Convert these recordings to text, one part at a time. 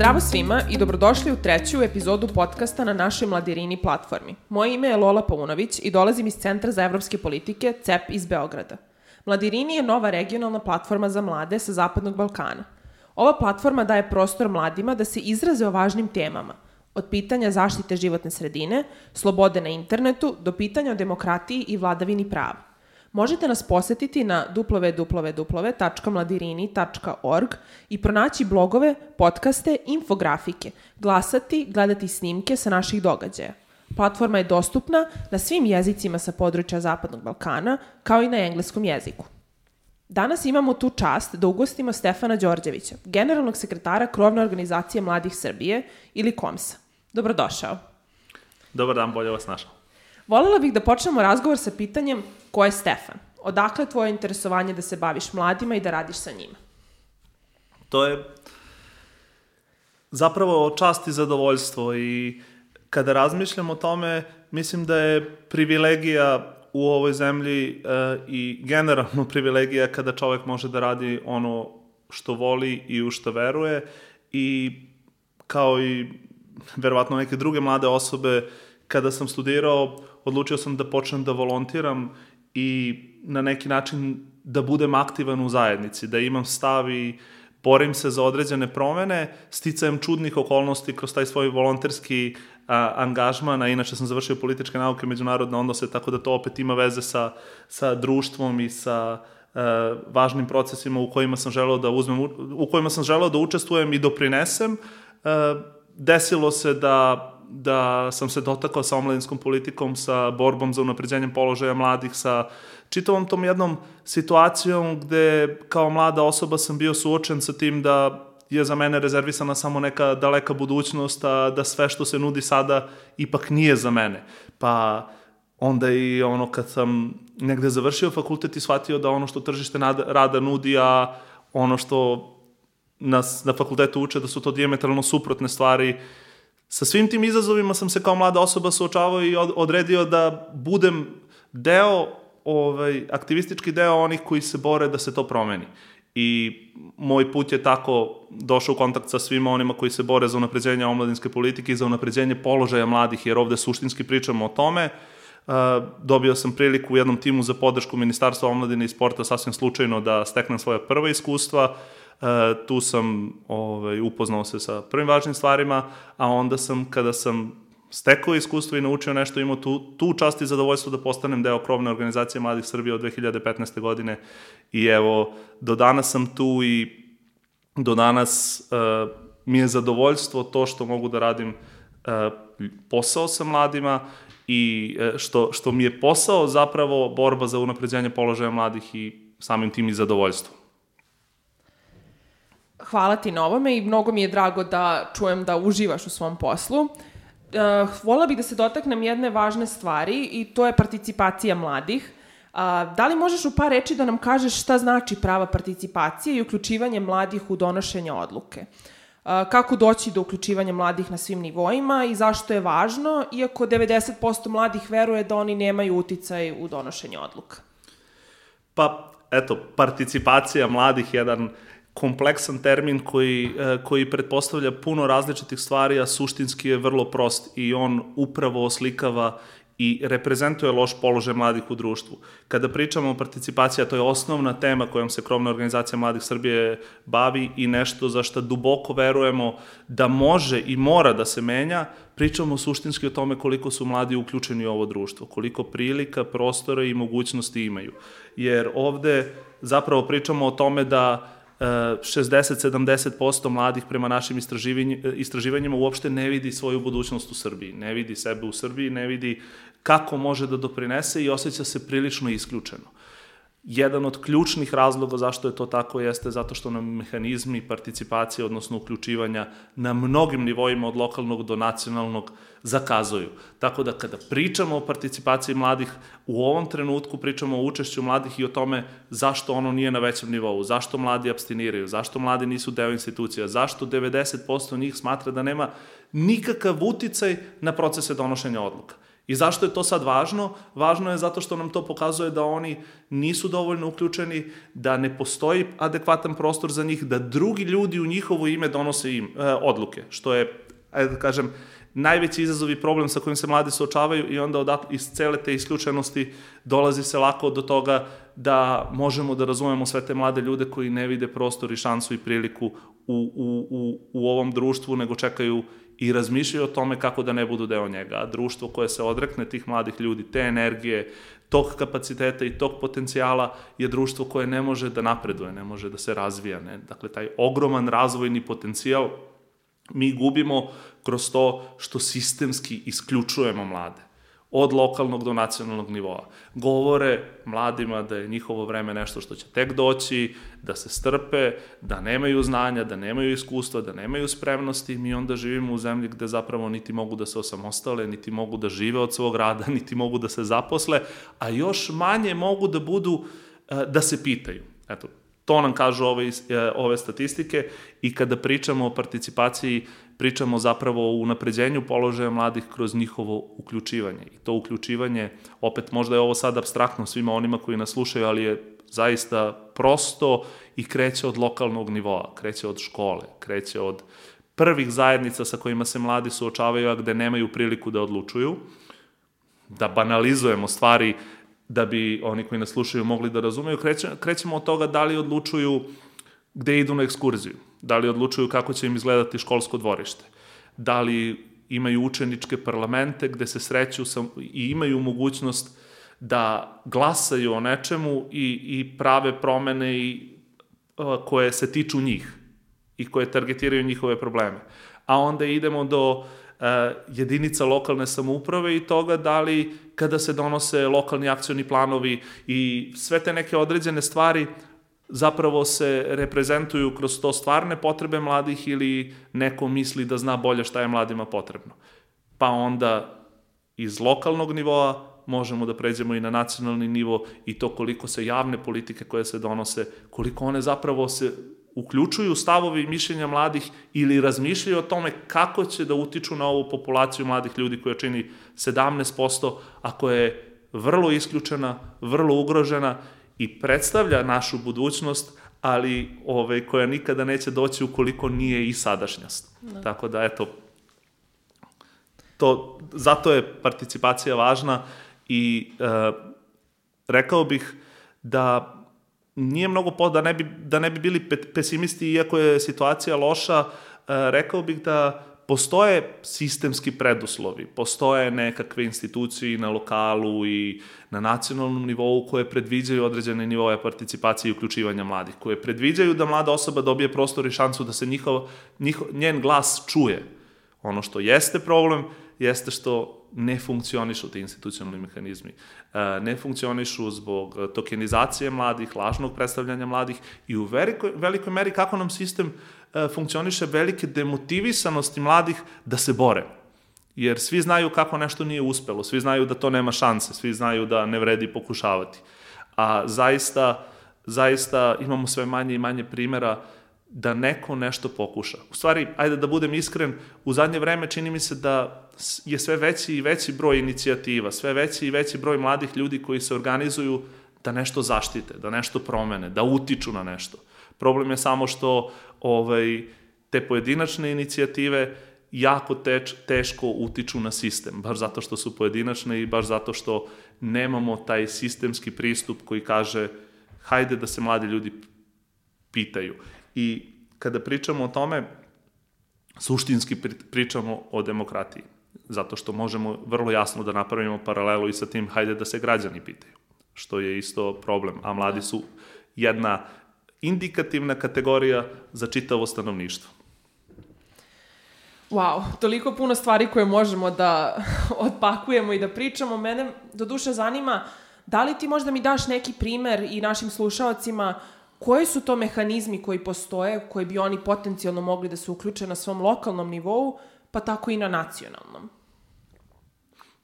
Zdravo svima i dobrodošli u treću epizodu podcasta na našoj Mladirini platformi. Moje ime je Lola Paunović i dolazim iz Centra za evropske politike CEP iz Beograda. Mladirini je nova regionalna platforma za mlade sa Zapadnog Balkana. Ova platforma daje prostor mladima da se izraze o važnim temama, od pitanja zaštite životne sredine, slobode na internetu, do pitanja o demokratiji i vladavini prava. Možete nas posetiti na www.mladirini.org i pronaći blogove, podcaste, infografike, glasati, gledati snimke sa naših događaja. Platforma je dostupna na svim jezicima sa područja Zapadnog Balkana, kao i na engleskom jeziku. Danas imamo tu čast da ugostimo Stefana Đorđevića, generalnog sekretara Krovne organizacije Mladih Srbije ili KOMSA. Dobrodošao. Dobar dan, bolje vas našao. Volela bih da počnemo razgovor sa pitanjem ko je Stefan? Odakle je tvoje interesovanje da se baviš mladima i da radiš sa njima? To je zapravo čast i zadovoljstvo i kada razmišljam o tome, mislim da je privilegija u ovoj zemlji e, i generalno privilegija kada čovek može da radi ono što voli i u što veruje i kao i verovatno neke druge mlade osobe, kada sam studirao, odlučio sam da počnem da volontiram i na neki način da budem aktivan u zajednici, da imam stav i borim se za određene promene, sticajem čudnih okolnosti kroz taj svoj volonterski a, angažman, a inače sam završio političke nauke međunarodne odnose, tako da to opet ima veze sa, sa društvom i sa a, važnim procesima u kojima sam želeo da uzmem, u kojima sam želeo da učestvujem i doprinesem. A, desilo se da da sam se dotakao sa omladinskom politikom, sa borbom za unapređenjem položaja mladih, sa čitavom tom jednom situacijom gde kao mlada osoba sam bio suočen sa tim da je za mene rezervisana samo neka daleka budućnost, a da sve što se nudi sada ipak nije za mene. Pa onda i ono kad sam negde završio fakultet i shvatio da ono što tržište rada nudi, a ono što nas na fakultetu uče da su to diametralno suprotne stvari, sa svim tim izazovima sam se kao mlada osoba suočavao i odredio da budem deo, ovaj, aktivistički deo onih koji se bore da se to promeni. I moj put je tako došao u kontakt sa svima onima koji se bore za unapređenje omladinske politike i za unapređenje položaja mladih, jer ovde suštinski pričamo o tome. Uh, dobio sam priliku u jednom timu za podršku Ministarstva omladine i sporta sasvim slučajno da steknem svoje prve iskustva. E, tu sam ovaj, upoznao se sa prvim važnim stvarima, a onda sam, kada sam stekao iskustvo i naučio nešto, imao tu, tu čast i zadovoljstvo da postanem deo krovne organizacije Mladih Srbije od 2015. godine i evo, do danas sam tu i do danas uh, mi je zadovoljstvo to što mogu da radim uh, posao sa mladima i uh, što, što mi je posao zapravo borba za unapređenje položaja mladih i samim tim i zadovoljstvo hvala ti na ovome i mnogo mi je drago da čujem da uživaš u svom poslu. Uh, vola bih da se dotaknem jedne važne stvari i to je participacija mladih. Uh, da li možeš u par reči da nam kažeš šta znači prava participacije i uključivanje mladih u donošenje odluke? Uh, kako doći do uključivanja mladih na svim nivoima i zašto je važno, iako 90% mladih veruje da oni nemaju uticaj u donošenje odluka? Pa, eto, participacija mladih je jedan uh, kompleksan termin koji, e, koji pretpostavlja puno različitih stvari, a suštinski je vrlo prost i on upravo oslikava i reprezentuje loš položaj mladih u društvu. Kada pričamo o participaciji, to je osnovna tema kojom se Krovna organizacija Mladih Srbije bavi i nešto za što duboko verujemo da može i mora da se menja, pričamo suštinski o tome koliko su mladi uključeni u ovo društvo, koliko prilika, prostora i mogućnosti imaju. Jer ovde zapravo pričamo o tome da 60-70% mladih prema našim istraživanjima uopšte ne vidi svoju budućnost u Srbiji, ne vidi sebe u Srbiji, ne vidi kako može da doprinese i osjeća se prilično isključeno. Jedan od ključnih razloga zašto je to tako jeste zato što nam mehanizmi participacije, odnosno uključivanja na mnogim nivoima od lokalnog do nacionalnog zakazuju. Tako da kada pričamo o participaciji mladih, u ovom trenutku pričamo o učešću mladih i o tome zašto ono nije na većem nivou, zašto mladi abstiniraju, zašto mladi nisu deo institucija, zašto 90% njih smatra da nema nikakav uticaj na procese donošenja odluka. I zašto je to sad važno? Važno je zato što nam to pokazuje da oni nisu dovoljno uključeni, da ne postoji adekvatan prostor za njih, da drugi ljudi u njihovo ime donose im e, odluke, što je, ajde da kažem, najveći izazov i problem sa kojim se mladi suočavaju i onda odat, iz cele te isključenosti dolazi se lako do toga da možemo da razumemo sve te mlade ljude koji ne vide prostor i šansu i priliku u, u, u, u ovom društvu, nego čekaju i razmišljaju o tome kako da ne budu deo njega. A društvo koje se odrekne tih mladih ljudi, te energije, tog kapaciteta i tog potencijala je društvo koje ne može da napreduje, ne može da se razvija. Ne? Dakle, taj ogroman razvojni potencijal mi gubimo kroz to što sistemski isključujemo mlade od lokalnog do nacionalnog nivoa. Govore mladima da je njihovo vreme nešto što će tek doći, da se strpe, da nemaju znanja, da nemaju iskustva, da nemaju spremnosti. Mi onda živimo u zemlji gde zapravo niti mogu da se osamostale, niti mogu da žive od svog rada, niti mogu da se zaposle, a još manje mogu da budu, eh, da se pitaju. Eto, To nam kažu ove, ove statistike i kada pričamo o participaciji, pričamo zapravo o unapređenju položaja mladih kroz njihovo uključivanje. I to uključivanje, opet možda je ovo sad abstraktno svima onima koji nas slušaju, ali je zaista prosto i kreće od lokalnog nivoa, kreće od škole, kreće od prvih zajednica sa kojima se mladi suočavaju, a gde nemaju priliku da odlučuju, da banalizujemo stvari da bi oni koji nas slušaju mogli da razumeju, krećemo, krećemo od toga da li odlučuju gde idu na ekskurziju, da li odlučuju kako će im izgledati školsko dvorište, da li imaju učeničke parlamente gde se sreću sa, i imaju mogućnost da glasaju o nečemu i, i prave promene i, a, koje se tiču njih i koje targetiraju njihove probleme. A onda idemo do jedinica lokalne samouprave i toga da li kada se donose lokalni akcioni planovi i sve te neke određene stvari zapravo se reprezentuju kroz to stvarne potrebe mladih ili neko misli da zna bolje šta je mladima potrebno. Pa onda iz lokalnog nivoa možemo da pređemo i na nacionalni nivo i to koliko se javne politike koje se donose, koliko one zapravo se uključuju stavovi i mišljenja mladih ili razmišljaju o tome kako će da utiču na ovu populaciju mladih ljudi koja čini 17%, a koja je vrlo isključena, vrlo ugrožena i predstavlja našu budućnost, ali ove, koja nikada neće doći ukoliko nije i sadašnjost. Da. Tako da, eto, to, zato je participacija važna i e, rekao bih da nije mnogo po, da ne bi, da ne bi bili pesimisti, iako je situacija loša, e, rekao bih da postoje sistemski preduslovi, postoje nekakve institucije na lokalu i na nacionalnom nivou koje predviđaju određene nivoje participacije i uključivanja mladih, koje predviđaju da mlada osoba dobije prostor i šansu da se njihov, njihov, njen glas čuje. Ono što jeste problem, jeste što ne funkcionišu ti institucionalni mehanizmi. E, ne funkcionišu zbog tokenizacije mladih, lažnog predstavljanja mladih i u velikoj, velikoj meri kako nam sistem e, funkcioniše velike demotivisanosti mladih da se bore. Jer svi znaju kako nešto nije uspelo, svi znaju da to nema šanse, svi znaju da ne vredi pokušavati. A zaista, zaista imamo sve manje i manje primera uh, da neko nešto pokuša. U stvari, ajde da budem iskren, u zadnje vreme čini mi se da je sve veći i veći broj inicijativa, sve veći i veći broj mladih ljudi koji se organizuju da nešto zaštite, da nešto promene, da utiču na nešto. Problem je samo što ovaj, te pojedinačne inicijative jako teč, teško utiču na sistem, baš zato što su pojedinačne i baš zato što nemamo taj sistemski pristup koji kaže hajde da se mladi ljudi pitaju. I kada pričamo o tome, suštinski pričamo o demokratiji. Zato što možemo vrlo jasno da napravimo paralelu i sa tim, hajde da se građani pitaju. Što je isto problem. A mladi su jedna indikativna kategorija za čitavo stanovništvo. Wow, toliko puno stvari koje možemo da odpakujemo i da pričamo. Mene do duše zanima da li ti možda mi daš neki primer i našim slušalcima koji su to mehanizmi koji postoje, koji bi oni potencijalno mogli da se uključe na svom lokalnom nivou, pa tako i na nacionalnom?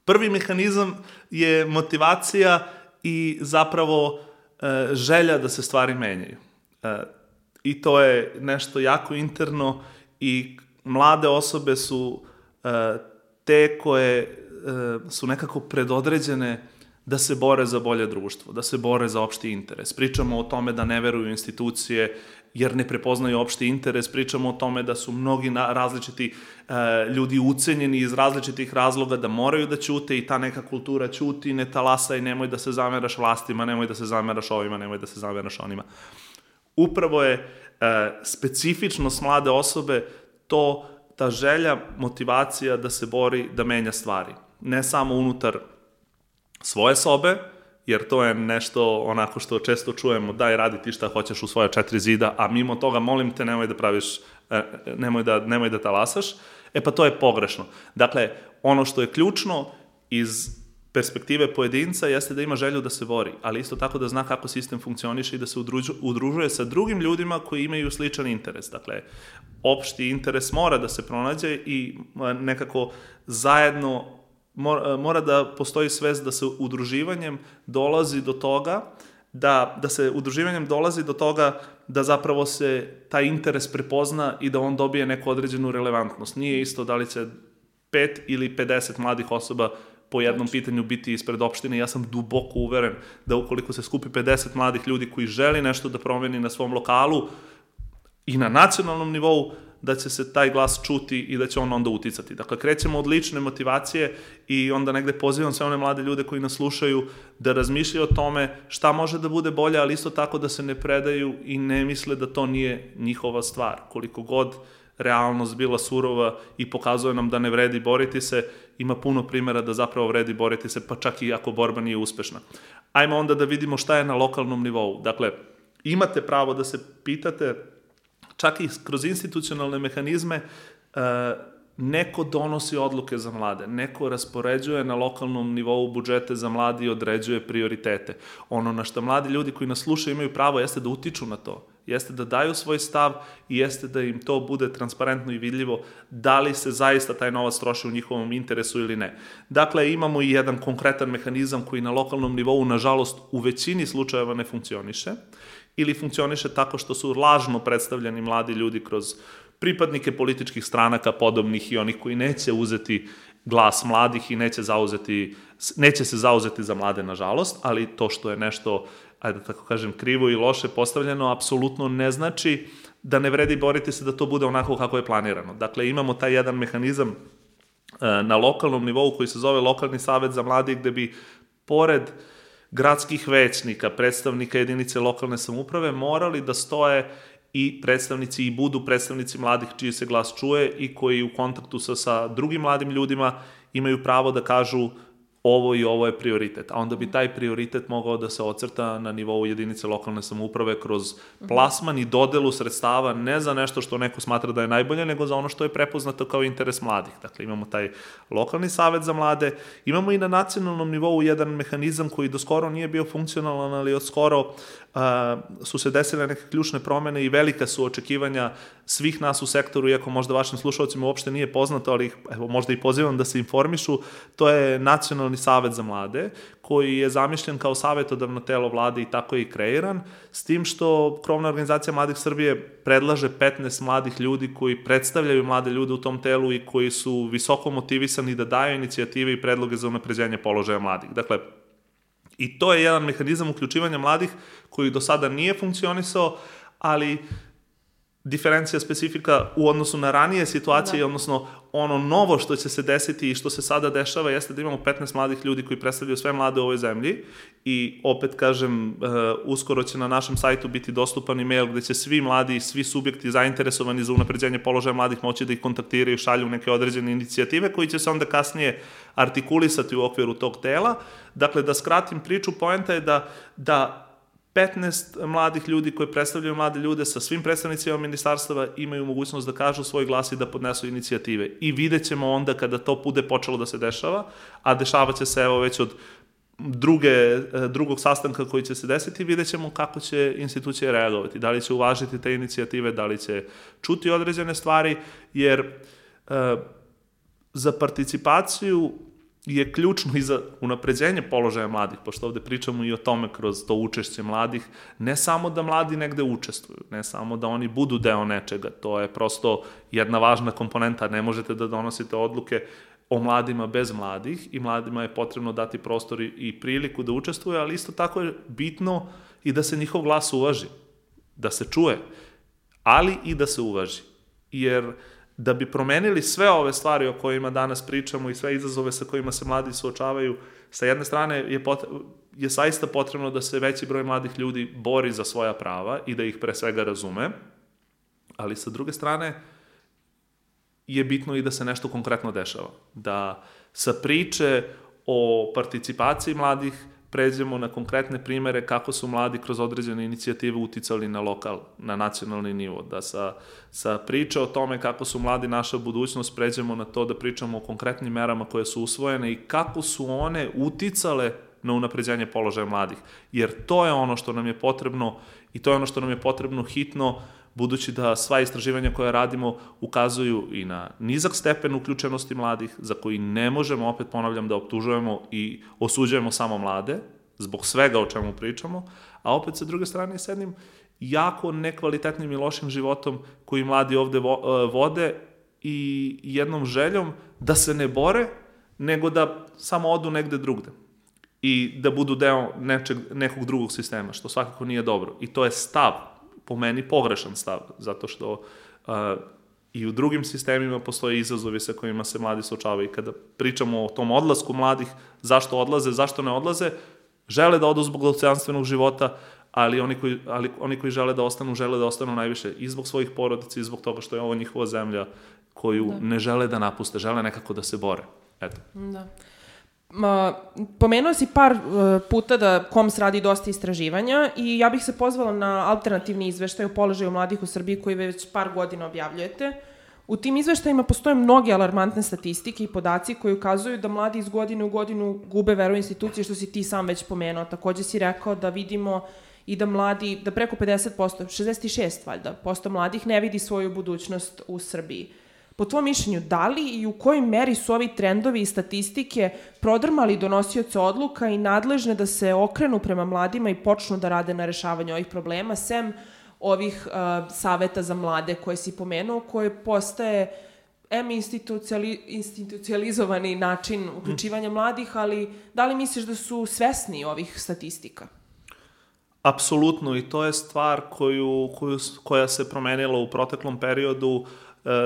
Prvi mehanizam je motivacija i zapravo e, želja da se stvari menjaju. E, I to je nešto jako interno i mlade osobe su e, te koje su nekako predodređene da se bore za bolje društvo, da se bore za opšti interes. Pričamo o tome da ne veruju institucije jer ne prepoznaju opšti interes, pričamo o tome da su mnogi na, različiti e, ljudi ucenjeni iz različitih razloga, da moraju da ćute i ta neka kultura ćuti, ne talasa i nemoj da se zameraš vlastima, nemoj da se zameraš ovima, nemoj da se zameraš onima. Upravo je e, specifičnost mlade osobe to ta želja, motivacija da se bori, da menja stvari. Ne samo unutar svoje sobe, jer to je nešto onako što često čujemo, daj radi ti šta hoćeš u svoje četiri zida, a mimo toga molim te nemoj da praviš, e, nemoj da, nemoj da talasaš, e pa to je pogrešno. Dakle, ono što je ključno iz perspektive pojedinca jeste da ima želju da se bori, ali isto tako da zna kako sistem funkcioniše i da se udružu, udružuje sa drugim ljudima koji imaju sličan interes. Dakle, opšti interes mora da se pronađe i nekako zajedno mora, mora da postoji svest da se udruživanjem dolazi do toga da, da se udruživanjem dolazi do toga da zapravo se taj interes prepozna i da on dobije neku određenu relevantnost. Nije isto da li će 5 ili 50 mladih osoba po jednom pitanju biti ispred opštine. Ja sam duboko uveren da ukoliko se skupi 50 mladih ljudi koji želi nešto da promeni na svom lokalu i na nacionalnom nivou, da će se taj glas čuti i da će on onda uticati. Dakle, krećemo od lične motivacije i onda negde pozivam sve one mlade ljude koji nas slušaju da razmišljaju o tome šta može da bude bolje, ali isto tako da se ne predaju i ne misle da to nije njihova stvar. Koliko god realnost bila surova i pokazuje nam da ne vredi boriti se, ima puno primjera da zapravo vredi boriti se, pa čak i ako borba nije uspešna. Ajmo onda da vidimo šta je na lokalnom nivou. Dakle, imate pravo da se pitate čak i kroz institucionalne mehanizme, e, neko donosi odluke za mlade, neko raspoređuje na lokalnom nivou budžete za mladi i određuje prioritete. Ono na što mladi ljudi koji nas slušaju imaju pravo jeste da utiču na to, jeste da daju svoj stav i jeste da im to bude transparentno i vidljivo da li se zaista taj novac troši u njihovom interesu ili ne. Dakle, imamo i jedan konkretan mehanizam koji na lokalnom nivou, nažalost, u većini slučajeva ne funkcioniše ili funkcioniše tako što su lažno predstavljeni mladi ljudi kroz pripadnike političkih stranaka podobnih i onih koji neće uzeti glas mladih i neće, zauzeti, neće se zauzeti za mlade, nažalost, ali to što je nešto, ajde da tako kažem, krivo i loše postavljeno, apsolutno ne znači da ne vredi boriti se da to bude onako kako je planirano. Dakle, imamo taj jedan mehanizam e, na lokalnom nivou koji se zove Lokalni savet za mladi, gde bi pored uh, gradskih većnika, predstavnika jedinice lokalne samuprave morali da stoje i predstavnici i budu predstavnici mladih čiji se glas čuje i koji u kontaktu sa, sa drugim mladim ljudima imaju pravo da kažu ovo i ovo je prioritet. A onda bi taj prioritet mogao da se ocrta na nivou jedinice lokalne samouprave kroz plasman i dodelu sredstava ne za nešto što neko smatra da je najbolje, nego za ono što je prepoznato kao interes mladih. Dakle, imamo taj lokalni savet za mlade, imamo i na nacionalnom nivou jedan mehanizam koji do skoro nije bio funkcionalan, ali od skoro a, su se desile neke ključne promene i velika su očekivanja svih nas u sektoru, iako možda vašim slušalcima uopšte nije poznato, ali ih, evo, možda i pozivam da se informišu, to je Nacionalni savet za mlade, koji je zamišljen kao savetodavno telo vlade i tako je i kreiran, s tim što Krovna organizacija Mladih Srbije predlaže 15 mladih ljudi koji predstavljaju mlade ljude u tom telu i koji su visoko motivisani da daju inicijative i predloge za unapređenje položaja mladih. Dakle, I to je jedan mehanizam uključivanja mladih koji do sada nije funkcionisao, ali diferencija specifika u odnosu na ranije situacije, da. odnosno ono novo što će se desiti i što se sada dešava jeste da imamo 15 mladih ljudi koji predstavljaju sve mlade u ovoj zemlji i opet kažem, uh, uskoro će na našem sajtu biti dostupan e-mail gde će svi mladi i svi subjekti zainteresovani za unapređenje položaja mladih moći da ih kontaktiraju, šalju neke određene inicijative koji će se onda kasnije artikulisati u okviru tog tela. Dakle, da skratim priču, poenta je da, da 15 mladih ljudi koji predstavljaju mlade ljude sa svim predstavnicima ministarstava imaju mogućnost da kažu svoj glas i da podnesu inicijative. I vidjet ćemo onda kada to bude počelo da se dešava, a dešavaće se evo već od druge, drugog sastanka koji će se desiti, vidjet ćemo kako će institucije reagovati. Da li će uvažiti te inicijative, da li će čuti određene stvari, jer e, za participaciju je ključno i za unapređenje položaja mladih, pošto ovde pričamo i o tome kroz to učešće mladih, ne samo da mladi negde učestvuju, ne samo da oni budu deo nečega, to je prosto jedna važna komponenta, ne možete da donosite odluke o mladima bez mladih i mladima je potrebno dati prostor i priliku da učestvuju, ali isto tako je bitno i da se njihov glas uvaži, da se čuje, ali i da se uvaži. Jer da bi promenili sve ove stvari o kojima danas pričamo i sve izazove sa kojima se mladi suočavaju, sa jedne strane je, pot, je saista potrebno da se veći broj mladih ljudi bori za svoja prava i da ih pre svega razume, ali sa druge strane je bitno i da se nešto konkretno dešava. Da sa priče o participaciji mladih pređemo na konkretne primere kako su mladi kroz određene inicijative uticali na lokal, na nacionalni nivo, da sa, sa priče o tome kako su mladi naša budućnost pređemo na to da pričamo o konkretnim merama koje su usvojene i kako su one uticale na unapređenje položaja mladih. Jer to je ono što nam je potrebno i to je ono što nam je potrebno hitno uh, budući da sva istraživanja koja radimo ukazuju i na nizak stepen uključenosti mladih, za koji ne možemo, opet ponavljam, da optužujemo i osuđujemo samo mlade, zbog svega o čemu pričamo, a opet sa druge strane s jednim jako nekvalitetnim i lošim životom koji mladi ovde vo, e, vode i jednom željom da se ne bore, nego da samo odu negde drugde i da budu deo nečeg, nekog drugog sistema, što svakako nije dobro. I to je stav po meni pogrešan stav, zato što uh, i u drugim sistemima postoje izazovi sa kojima se mladi suočavaju. Kada pričamo o tom odlasku mladih, zašto odlaze, zašto ne odlaze, žele da odu zbog dostojanstvenog života, ali oni koji, ali oni koji žele da ostanu, žele da ostanu najviše i zbog svojih porodica i zbog toga što je ovo njihova zemlja koju da. ne žele da napuste, žele nekako da se bore. Eto. Da. Ma, pomenuo si par uh, puta da KOMS radi dosta istraživanja i ja bih se pozvala na alternativni izveštaj o položaju mladih u Srbiji koji već par godina objavljujete. U tim izveštajima postoje mnoge alarmantne statistike i podaci koji ukazuju da mladi iz godine u godinu gube veru u institucije, što si ti sam već pomenuo. Takođe si rekao da vidimo i da mladi, da preko 50%, 66 valjda, posto mladih ne vidi svoju budućnost u Srbiji. Po tvojom mišljenju, da li i u kojoj meri su ovi trendovi i statistike prodrmali donosioce odluka i nadležne da se okrenu prema mladima i počnu da rade na rešavanju ovih problema, sem ovih uh, saveta za mlade koje si pomenuo, koje postaje em institucijali, institucijalizovani način uključivanja mladih, ali da li misliš da su svesni ovih statistika? Apsolutno i to je stvar koju, koju, koja se promenila u proteklom periodu uh,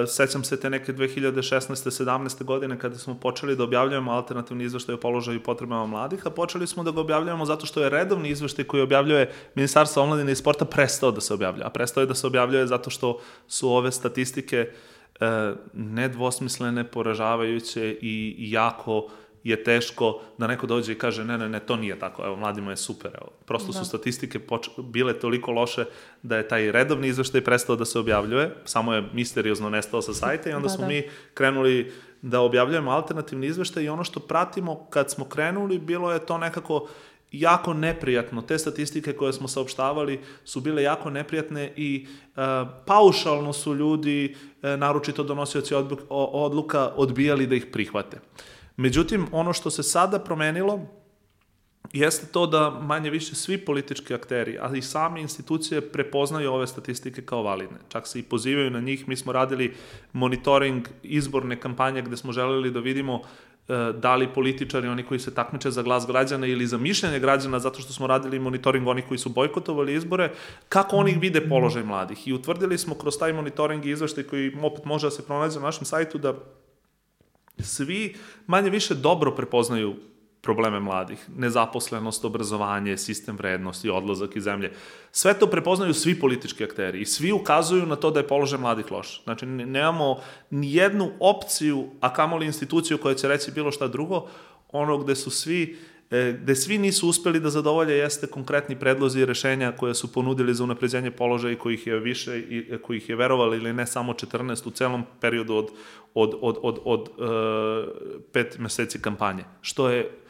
sećam se te neke 2016. 17. godine kada smo počeli da objavljujemo alternativni izveštaj o položaju i potrebama mladih, a počeli smo da ga objavljujemo zato što je redovni izveštaj koji objavljuje Ministarstvo omladine i sporta prestao da se objavlja. A prestao je da se objavljuje zato što su ove statistike e, nedvosmislene, poražavajuće i jako je teško da neko dođe i kaže ne, ne, ne, to nije tako, evo, mladima je super, evo. Prosto da. su statistike bile toliko loše da je taj redovni izveštaj prestao da se objavljuje, samo je misteriozno nestao sa sajta i onda da, smo da. mi krenuli da objavljujemo alternativni izveštaj i ono što pratimo kad smo krenuli bilo je to nekako jako neprijatno. Te statistike koje smo saopštavali su bile jako neprijatne i uh, paušalno su ljudi, uh, naročito donosioci odluka, odbijali da ih prihvate. Međutim, ono što se sada promenilo jeste to da manje više svi politički akteri, ali i same institucije prepoznaju ove statistike kao validne. Čak se i pozivaju na njih. Mi smo radili monitoring izborne kampanje gde smo želeli da vidimo e, da li političari, oni koji se takmiče za glas građana ili za mišljenje građana, zato što smo radili monitoring onih koji su bojkotovali izbore, kako oni vide položaj mladih. I utvrdili smo kroz taj monitoring i izveštaj koji opet može da se pronađe na našem sajtu da svi manje više dobro prepoznaju probleme mladih, nezaposlenost, obrazovanje, sistem vrednosti, odlazak iz zemlje. Sve to prepoznaju svi politički akteri i svi ukazuju na to da je položaj mladih loš. Znači, nemamo ni jednu opciju, a kamoli instituciju koja će reći bilo šta drugo, ono gde su svi E, gde svi nisu uspeli da zadovolje jeste konkretni predlozi i rešenja koje su ponudili za unapređenje položaja i kojih je više i e, kojih je verovali ili ne samo 14 u celom periodu od od od od od uh, pet meseci kampanje što je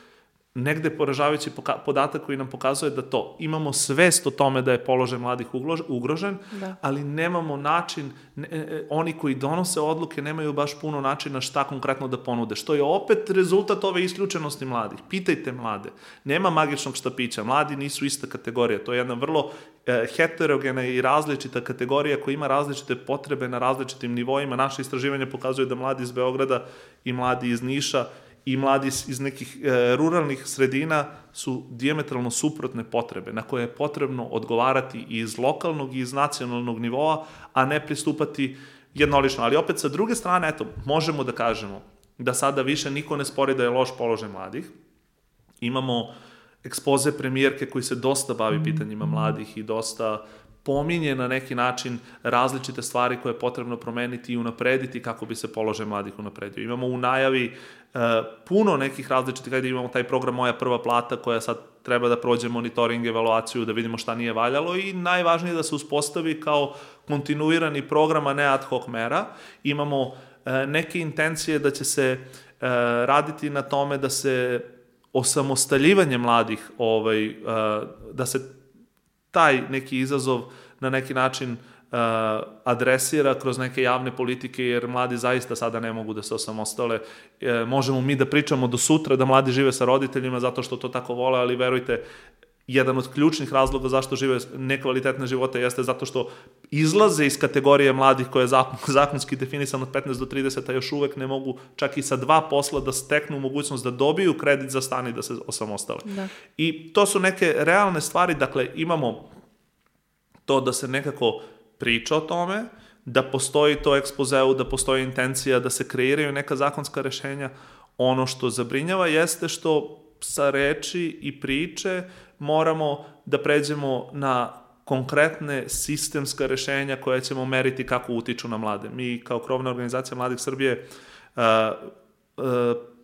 negde poražavajući podatak koji nam pokazuje da to imamo svest o tome da je položaj mladih ugrožen, da. ali nemamo način, ne, e, e, oni koji donose odluke nemaju baš puno načina šta konkretno da ponude, što je opet rezultat ove isključenosti mladih. Pitajte mlade, nema magičnog štapića, mladi nisu ista kategorija, to je jedna vrlo e, heterogena i različita kategorija koja ima različite potrebe na različitim nivoima. Naše istraživanje pokazuje da mladi iz Beograda i mladi iz Niša i mladi iz nekih e, ruralnih sredina su diametralno suprotne potrebe na koje je potrebno odgovarati i iz lokalnog i iz nacionalnog nivoa, a ne pristupati jednolično. Ali opet sa druge strane, eto, možemo da kažemo da sada više niko ne spori da je loš položaj mladih. Imamo ekspoze premijerke koji se dosta bavi pitanjima mladih i dosta pominje na neki način različite stvari koje je potrebno promeniti i unaprediti kako bi se položaj mladih unapredio. Imamo u najavi e, puno nekih različitih, kada imamo taj program Moja prva plata koja sad treba da prođe monitoring, evaluaciju, da vidimo šta nije valjalo i najvažnije da se uspostavi kao kontinuirani program, a ne ad hoc mera. Imamo e, neke intencije da će se e, raditi na tome da se osamostaljivanje mladih, ovaj, e, da se taj neki izazov na neki način uh, adresira kroz neke javne politike, jer mladi zaista sada ne mogu da se osamostale. E, možemo mi da pričamo do sutra da mladi žive sa roditeljima zato što to tako vole, ali verujte, jedan od ključnih razloga zašto žive nekvalitetne živote jeste zato što izlaze iz kategorije mladih koje je zakonski definisan od 15 do 30, a još uvek ne mogu čak i sa dva posla da steknu mogućnost da dobiju kredit za stan i da se osamostale. Da. I to su neke realne stvari, dakle imamo to da se nekako priča o tome, da postoji to ekspozeu, da postoji intencija da se kreiraju neka zakonska rešenja. Ono što zabrinjava jeste što sa reči i priče moramo da pređemo na konkretne sistemska rešenja koje ćemo meriti kako utiču na mlade. Mi kao krovna organizacija Mladih Srbije uh, uh,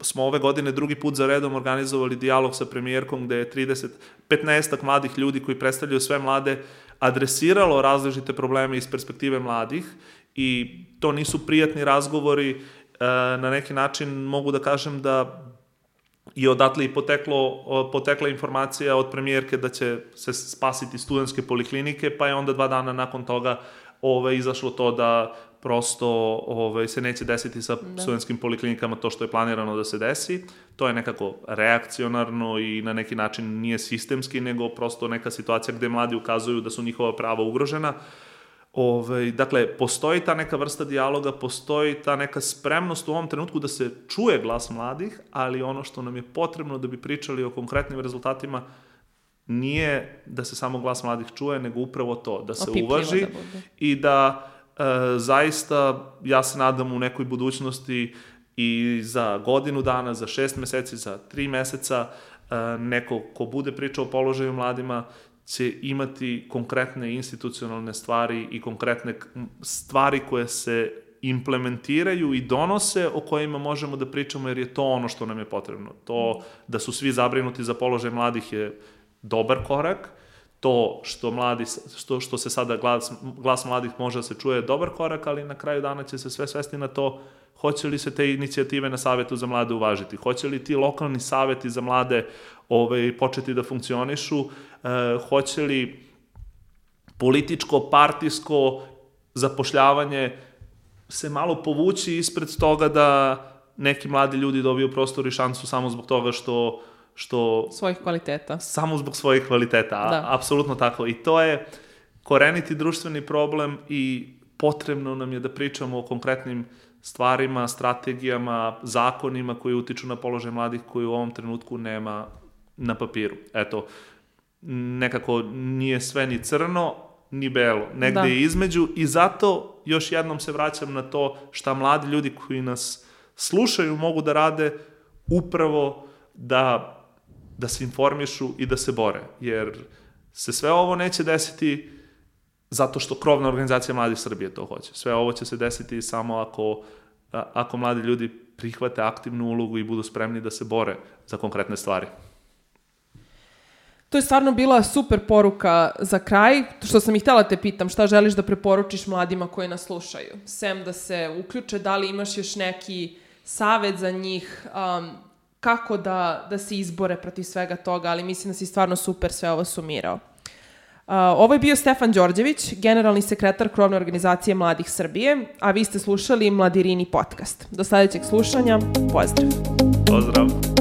smo ove godine drugi put za redom organizovali dijalog sa premijerkom gde je 30, 15 mladih ljudi koji predstavljaju sve mlade adresiralo različite probleme iz perspektive mladih i to nisu prijatni razgovori, uh, na neki način mogu da kažem da i odatle i poteklo, potekla informacija od premijerke da će se spasiti studentske poliklinike, pa je onda dva dana nakon toga ove, izašlo to da prosto ove, se neće desiti sa da. studentskim poliklinikama to što je planirano da se desi. To je nekako reakcionarno i na neki način nije sistemski, nego prosto neka situacija gde mladi ukazuju da su njihova prava ugrožena. Uh, Ove, ovaj, dakle, postoji ta neka vrsta dijaloga, postoji ta neka spremnost u ovom trenutku da se čuje glas mladih, ali ono što nam je potrebno da bi pričali o konkretnim rezultatima nije da se samo glas mladih čuje, nego upravo to, da se Opipljivo uvaži da i da e, zaista, ja se nadam u nekoj budućnosti i za godinu dana, za šest meseci, za tri meseca, e, neko ko bude pričao o položaju mladima, će imati konkretne institucionalne stvari i konkretne stvari koje se implementiraju i donose o kojima možemo da pričamo jer je to ono što nam je potrebno. To da su svi zabrinuti za položaj mladih je dobar korak, to što, mladi, što, što se sada glas, glas mladih može da se čuje je dobar korak, ali na kraju dana će se sve svesti na to hoće li se te inicijative na Savetu za mlade uvažiti, hoće li ti lokalni saveti za mlade ovaj, početi da funkcionišu, hoće li političko, partijsko zapošljavanje se malo povući ispred toga da neki mladi ljudi dobiju prostor i šansu samo zbog toga što što svojih kvaliteta. Samo zbog svojih kvaliteta, da. apsolutno tako. I to je koreniti društveni problem i potrebno nam je da pričamo o konkretnim stvarima, strategijama, zakonima koji utiču na položaj mladih koji u ovom trenutku nema na papiru. Eto, nekako nije sve ni crno, ni belo. Negde da. je između i zato još jednom se vraćam na to šta mladi ljudi koji nas slušaju mogu da rade upravo da, da se informišu i da se bore. Jer se sve ovo neće desiti zato što krovna organizacija Mladih Srbije to hoće. Sve ovo će se desiti samo ako, ako mladi ljudi prihvate aktivnu ulogu i budu spremni da se bore za konkretne stvari. To je stvarno bila super poruka za kraj, što sam i htela te pitam, šta želiš da preporučiš mladima koji nas slušaju? Sem da se uključe, da li imaš još neki savet za njih, um, kako da, da se izbore protiv svega toga, ali mislim da si stvarno super sve ovo sumirao. Uh, ovo je bio Stefan Đorđević, generalni sekretar krovne organizacije Mladih Srbije, a vi ste slušali Mladirini podcast. Do sledećeg slušanja, pozdrav! Pozdrav!